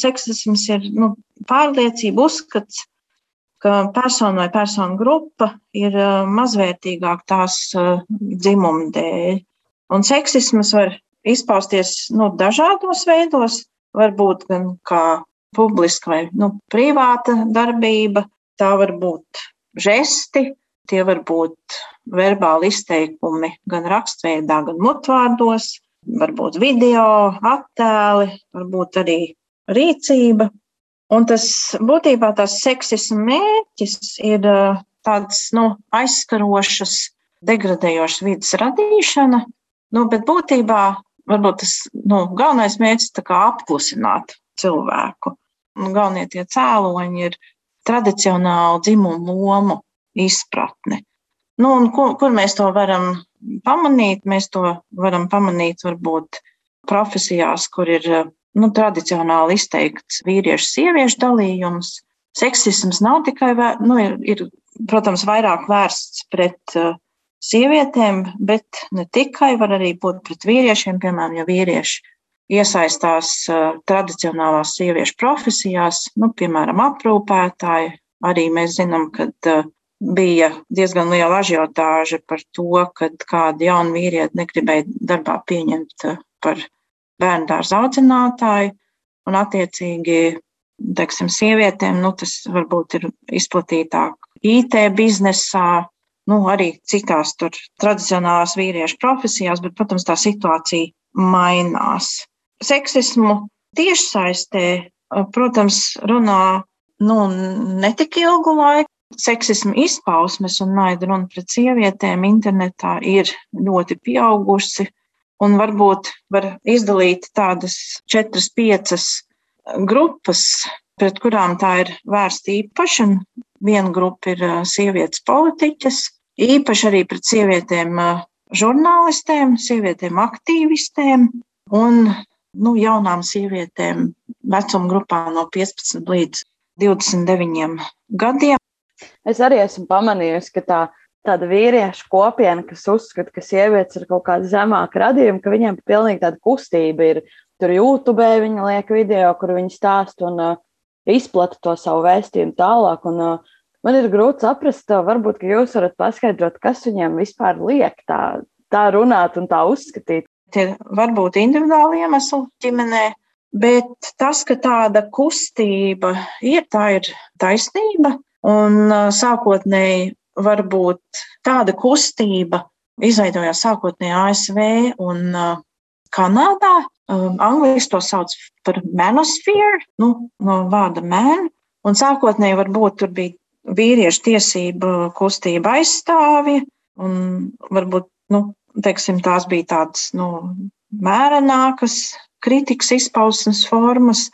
seksisms ir nu, pārliecība, uzskats, ka persona vai persona grupa ir mazvērtīgāka tās dzimuma dēļ. Un seksisms var izpausties nu, dažādos veidos, varbūt gan kā publiska vai nu, privāta darbība, tā var būt žesti, tie var būt verbāli izteikumi gan rakstveidā, gan mutvārdos, varbūt video, attēli, varbūt arī rīcība. Un tas būtībā tās seksisma mērķis ir tāds nu, aizskarošas, degradējošas vidas radīšana, nu, bet būtībā varbūt tas nu, galvenais mērķis ir apklusināt cilvēku. Un galvenie tie cēloņi ir tradicionāli dzimumu lomu izpratne. Nu, kur, kur mēs to varam pamanīt? Mēs to varam pamanīt varbūt profesijās, kur ir nu, tradicionāli izteikts vīriešu sieviešu dalījums. Seksisms nav tikai, nu, ir, ir, protams, vairāk vērsts pret uh, sievietēm, bet ne tikai, var arī būt pret vīriešiem, piemēram, ja vīrieši iesaistās uh, tradicionālās sieviešu profesijās, nu, piemēram, aprūpētāji. Arī mēs zinām, ka uh, bija diezgan liela ažiotāža par to, ka kāda jauna vīrieta negribēja darbā pieņemt par bērnu dārza audzinātāji, un attiecīgi, teiksim, sievietēm, nu, tas varbūt ir izplatītāk IT biznesā, nu, arī citās tur tradicionālās vīriešu profesijās, bet, protams, tā situācija mainās. Seksismu tiešsaistē, protams, runā nu, ne tik ilgu laiku. Seksismu izpausmes un naida runa pret sievietēm internetā ir ļoti pieaugusi un varbūt var izdalīt tādas četras, piecas grupas, pret kurām tā ir vērsta īpaši. Viena grupa ir sievietes politiķas, īpaši arī pret sievietēm žurnālistēm, sievietēm aktīvistēm un nu, jaunām sievietēm vecuma grupā no 15 līdz 29 gadiem. Es arī esmu pamanījusi, ka tā tāda vīriešu kopiena, kas uzskata, ka sievietes ir kaut kāda zemāka radījuma, ka viņiem pilnīgi tāda kustība ir. Tur YouTube viņi liek video, kur viņi stāst un uh, izplata to savu vēstījumu tālāk. Un, uh, man ir grūti saprast, uh, varbūt, jūs varat paskaidrot, kas viņiem vispār liek tā, tā runāt un tā uzskatīt. Tie var būt individuāli iemesli ģimenē, bet tas, ka tāda kustība ir, tā ir taisnība. Un uh, sākotnēji varbūt tāda kustība izveidojās sākotnēji ASV un uh, Kanādā. Um, Angliski to sauc par manosfēru, nu, no vārda man. Un sākotnēji varbūt tur bija vīriešu tiesību kustība aizstāvja, un varbūt, nu, teiksim, tās bija tādas, nu, mērenākas kritikas izpausmes formas,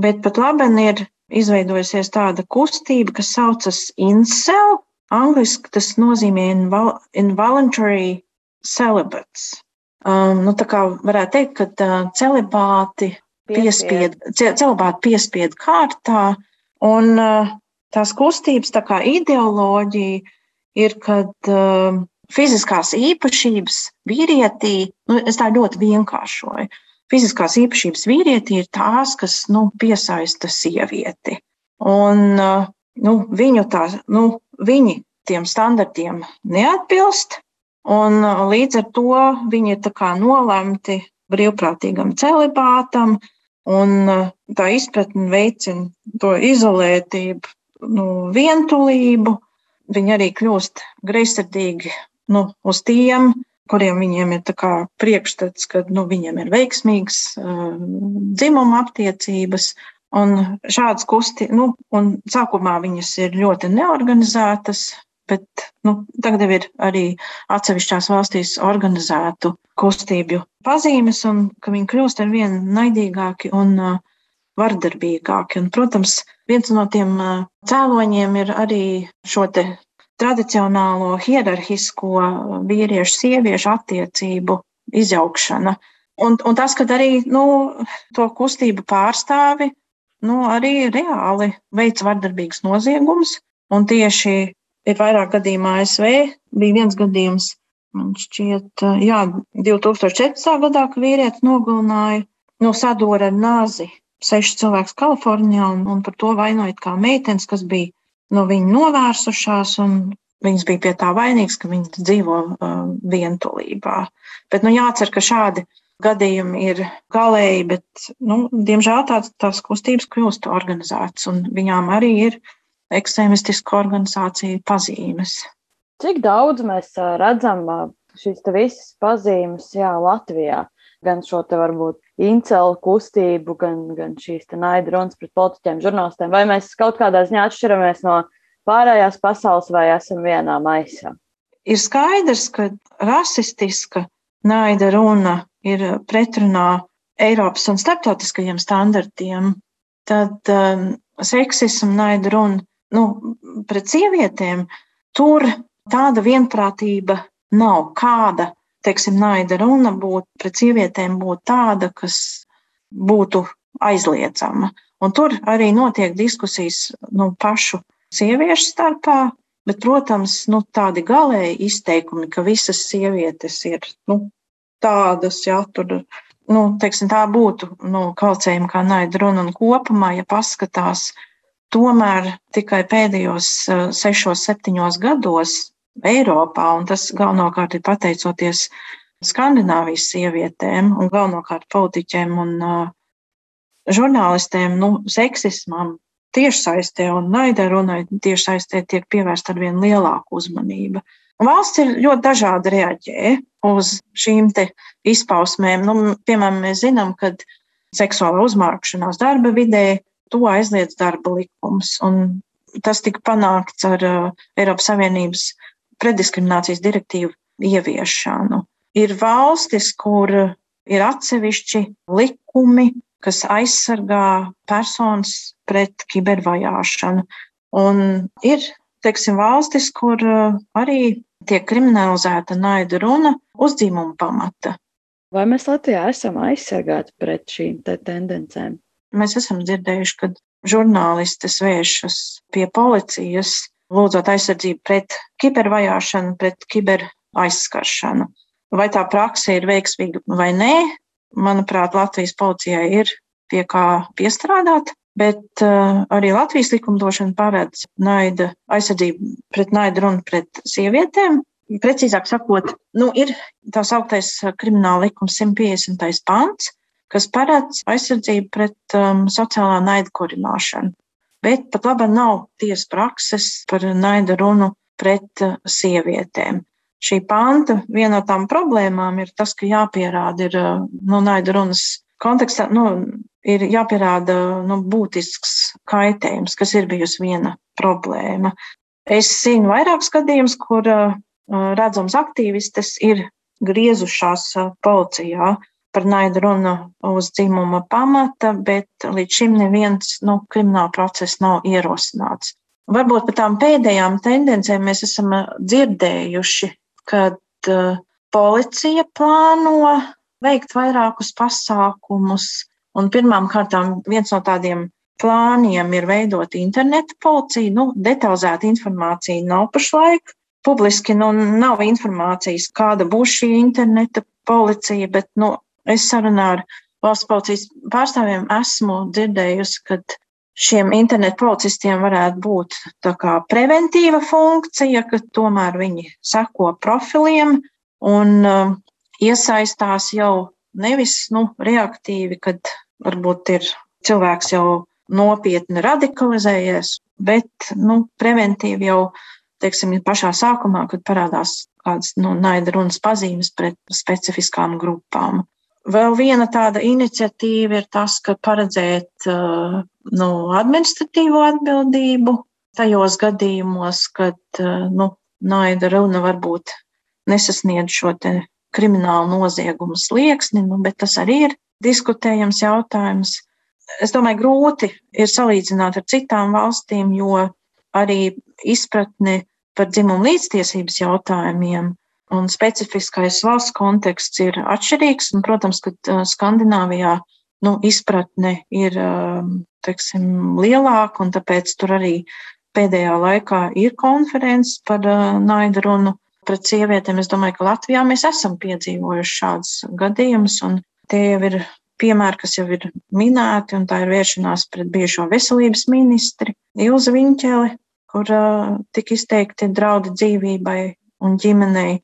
bet pat labi ir izveidojusies tāda kustība, kas saucas incel, Angliski tas nozīmē involuntary celibates. Um, nu, tā kā varētu teikt, ka uh, celibāti piespied, celibāti piespied kārtā, un uh, tās kustības tā kā ideoloģija ir, kad uh, fiziskās īpašības vīrietī, nu, es tā ļoti vienkāršoju, fiziskās īpašības vīrietī ir tās, kas nu, piesaista sievieti. Un, uh, nu, viņu tā, nu, viņi tiem standartiem neatbilst, un uh, līdz ar to viņi ir nolemti brīvprātīgam celibātam, un uh, tā izpratne veicina to izolētību, nu, vientulību. Viņi arī kļūst greizsirdīgi nu, uz tiem, kuriem viņiem ir priekšstats, ka nu, viņiem ir veiksmīgas uh, dzimuma attiecības, Un šādas kustības, nu, un sākumā viņas ir ļoti neorganizētas, bet nu, tagad ir arī atsevišķās valstīs organizētu kustību pazīmes, un ka viņi kļūst ar vien naidīgāki un uh, vardarbīgāki. Un, protams, viens no tiem uh, cēloņiem ir arī šo tradicionālo hierarhisko vīriešu sieviešu attiecību izjaukšana. Un, un tas, ka arī nu, to kustību pārstāvi nu, arī reāli veids vardarbīgus noziegumus. Un tieši ir vairāk gadījumu ASV. Bija viens gadījums, man šķiet, jā, 2014. gadā, kad vīrietis nogalināja no sadūra ar nāzi sešus cilvēkus Kalifornijā un, un par to vainojot kā meitenes, kas bija no viņa novērsušās. Viņas bija pie tā vainīgas, ka viņas dzīvo uh, vientulībā. Bet nu, jācer, ka šādi gadījumi ir galēji, bet, nu, diemžēl tāds, tās kustības kļūst organizētas, un viņām arī ir ekstremistisku organizāciju pazīmes. Cik daudz mēs redzam šīs visas pazīmes jā, Latvijā? Gan šo te varbūt incelu kustību, gan, gan šīs naida runas pret politiķiem, žurnālistiem. Vai mēs kaut kādā ziņā atšķiramies no pārējās pasaules vai esam vienā maisā? Ir skaidrs, ka rasistiska naida runa ir pretrunā Eiropas un starptautiskajiem standartiem. Tad um, seksismu, naida runa nu, pret sievietēm, tur tāda vienprātība nav. Kāda, teiksim, naida runa būtu pret sievietēm būtu tāda, kas būtu aizliedzama. Un tur arī notiek diskusijas nu, pašu sieviešu starpā, bet, protams, nu, tādi galēji izteikumi, ka visas sievietes ir nu, tādas, ja tur nu, teiksim, tā būtu nu, kaucējuma kā naida runa un kopumā, ja paskatās Tomēr tikai pēdējos eh, sešos, septiņos gados Eiropā, un tas galvenokārt ir pateicoties Skandināvijas sievietēm un galvenokārt politiķiem un uh, žurnālistiem, nu, seksismam tiešsaistē un naida runai tiešsaistē tiek pievērsta ar vien lielāku uzmanību. Valsts ir ļoti dažādi reaģē uz šīm izpausmēm. Nu, piemēram, mēs zinām, ka seksuāla uzmārkšanās darba vidē to aizliedz darba likums. Tas tika panākts ar uh, Eiropas Savienības preddiskriminācijas direktīvu ieviešanu. Ir valstis, kur ir atsevišķi likumi, kas aizsargā personas pret kibervajāšanu. Un ir, teiksim, valstis, kur uh, arī tiek kriminalizēta naida runa uz dzimumu pamata. Vai mēs Latvijā esam aizsargāti pret šīm te tendencēm? Mēs esam dzirdējuši, ka žurnālistes vēršas pie policijas, lūdzot aizsardzību pret kibervajāšanu, pret kiber aizskaršanu. Vai tā praksa ir veiksmīga vai nē, manuprāt, Latvijas policijai ir pie kā piestrādāt, bet uh, arī Latvijas likumdošana paredz naida aizsardzību pret naidu runu pret sievietēm. Precīzāk sakot, nu, ir tā sauktais krimināla likums 150. pants, kas paredz aizsardzību pret um, sociālā naida kurināšanu. Bet pat labi nav tiesas prakses par naida runu pret uh, sievietēm. Šī panta viena no tām problēmām ir tas, ka jāpierāda ir uh, no naida runas kontekstā, nu, ir jāpierāda nu, būtisks kaitējums, kas ir bijusi viena problēma. Es zinu vairākus gadījumus, kur uh, redzams aktīvistes ir griezušās uh, policijā par naidu runu uz dzimuma pamata, bet līdz šim neviens nu, krimināla process nav ierosināts. Varbūt par tām pēdējām tendencēm mēs esam dzirdējuši, kad uh, policija plāno veikt vairākus pasākumus. Un pirmām kārtām viens no tādiem plāniem ir veidot internetu policiju. Nu, detalizēta informācija nav pašlaik. Publiski nu, nav informācijas, kāda būs šī interneta policija, bet nu, Es sarunā ar valsts policijas pārstāvjiem esmu dzirdējusi, ka šiem internetu policistiem varētu būt kā preventīva funkcija, ka tomēr viņi seko profiliem un uh, iesaistās jau nevis nu, reaktīvi, kad varbūt ir cilvēks jau nopietni radikalizējies, bet nu, preventīvi jau teiksim, pašā sākumā, kad parādās kādas nu, naida runas pazīmes pret specifiskām grupām. Vēl viena tāda iniciatīva ir tas, ka paredzēt uh, nu, administratīvo atbildību tajos gadījumos, kad uh, nu, naida runa varbūt nesasniedz šo kriminālu noziegumu slieksni, nu, bet tas arī ir diskutējams jautājums. Es domāju, grūti ir salīdzināt ar citām valstīm, jo arī izpratne par dzimumu līdztiesības jautājumiem un specifiskais valsts konteksts ir atšķirīgs. Un, protams, ka Skandināvijā nu, izpratne ir teiksim, lielāka, un tāpēc tur arī pēdējā laikā ir konferences par naidu runu pret sievietēm. Es domāju, ka Latvijā mēs esam piedzīvojuši šādus gadījumus, un tie jau ir piemēri, kas jau ir minēti, un tā ir vēršanās pret bijušo veselības ministri Ilzu Viņķeli, kur uh, tika izteikti draudi dzīvībai un ģimenei.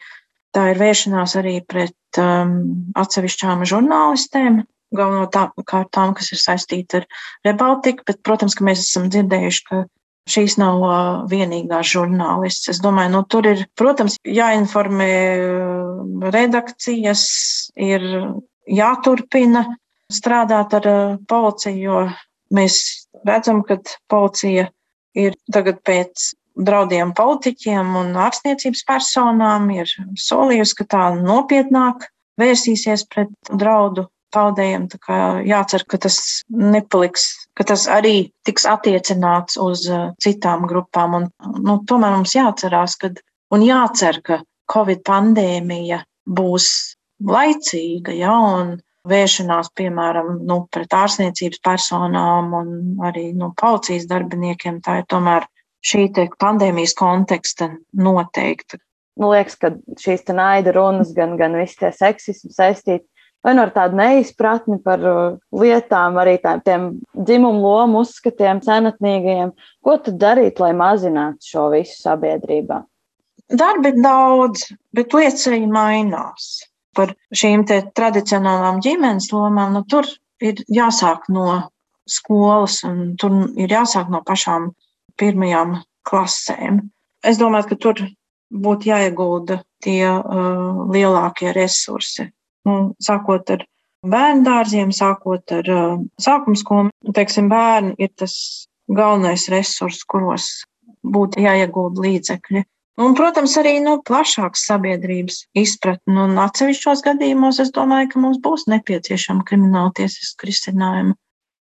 Tā ir vēršanās arī pret um, atsevišķām žurnālistēm, galvenokārt tām, kas ir saistīta ar Rebaltiku, bet, protams, ka mēs esam dzirdējuši, ka šīs nav vienīgās žurnālists. Es domāju, nu, tur ir, protams, jāinformē redakcijas, ir jāturpina strādāt ar policiju, jo mēs redzam, ka policija ir tagad pēc draudiem politiķiem un ārstniecības personām ir solījusi, ka tā nopietnāk vērsīsies pret draudu paudējiem. Jācer, ka tas nepaliks, ka tas arī tiks attiecināts uz uh, citām grupām. Un, nu, tomēr mums jāatcerās, ka, un jācer, ka Covid pandēmija būs laicīga, ja, un vēršanās, piemēram, nu, pret ārstniecības personām un arī nu, policijas darbiniekiem, tā ir tomēr šī pandēmijas konteksta noteikta. Man liekas, ka šīs naida runas, gan, gan visi tie seksismi saistīti vai nu ar tādu neizpratni par uh, lietām, arī tādiem dzimumu lomu uzskatiem, senatnīgajiem. Ko tad darīt, lai mazinātu šo visu sabiedrībā? Darbi ir daudz, bet lietas arī mainās. Par šīm tradicionālām ģimenes lomām, nu, tur ir jāsāk no skolas, un tur ir jāsāk no pašām pirmajām klasēm. Es domāju, ka tur būtu jāiegulda tie uh, lielākie resursi nu, sākot ar bērnu dārziem, sākot ar uh, sākuma skolu. Teiksim, bērni ir tas galvenais resurs, kuros būtu jāiegūda līdzekļi. Un, protams, arī no nu, plašākas sabiedrības izpratne. Un atsevišķos gadījumos es domāju, ka mums būs nepieciešama krimināla tiesiska risinājuma.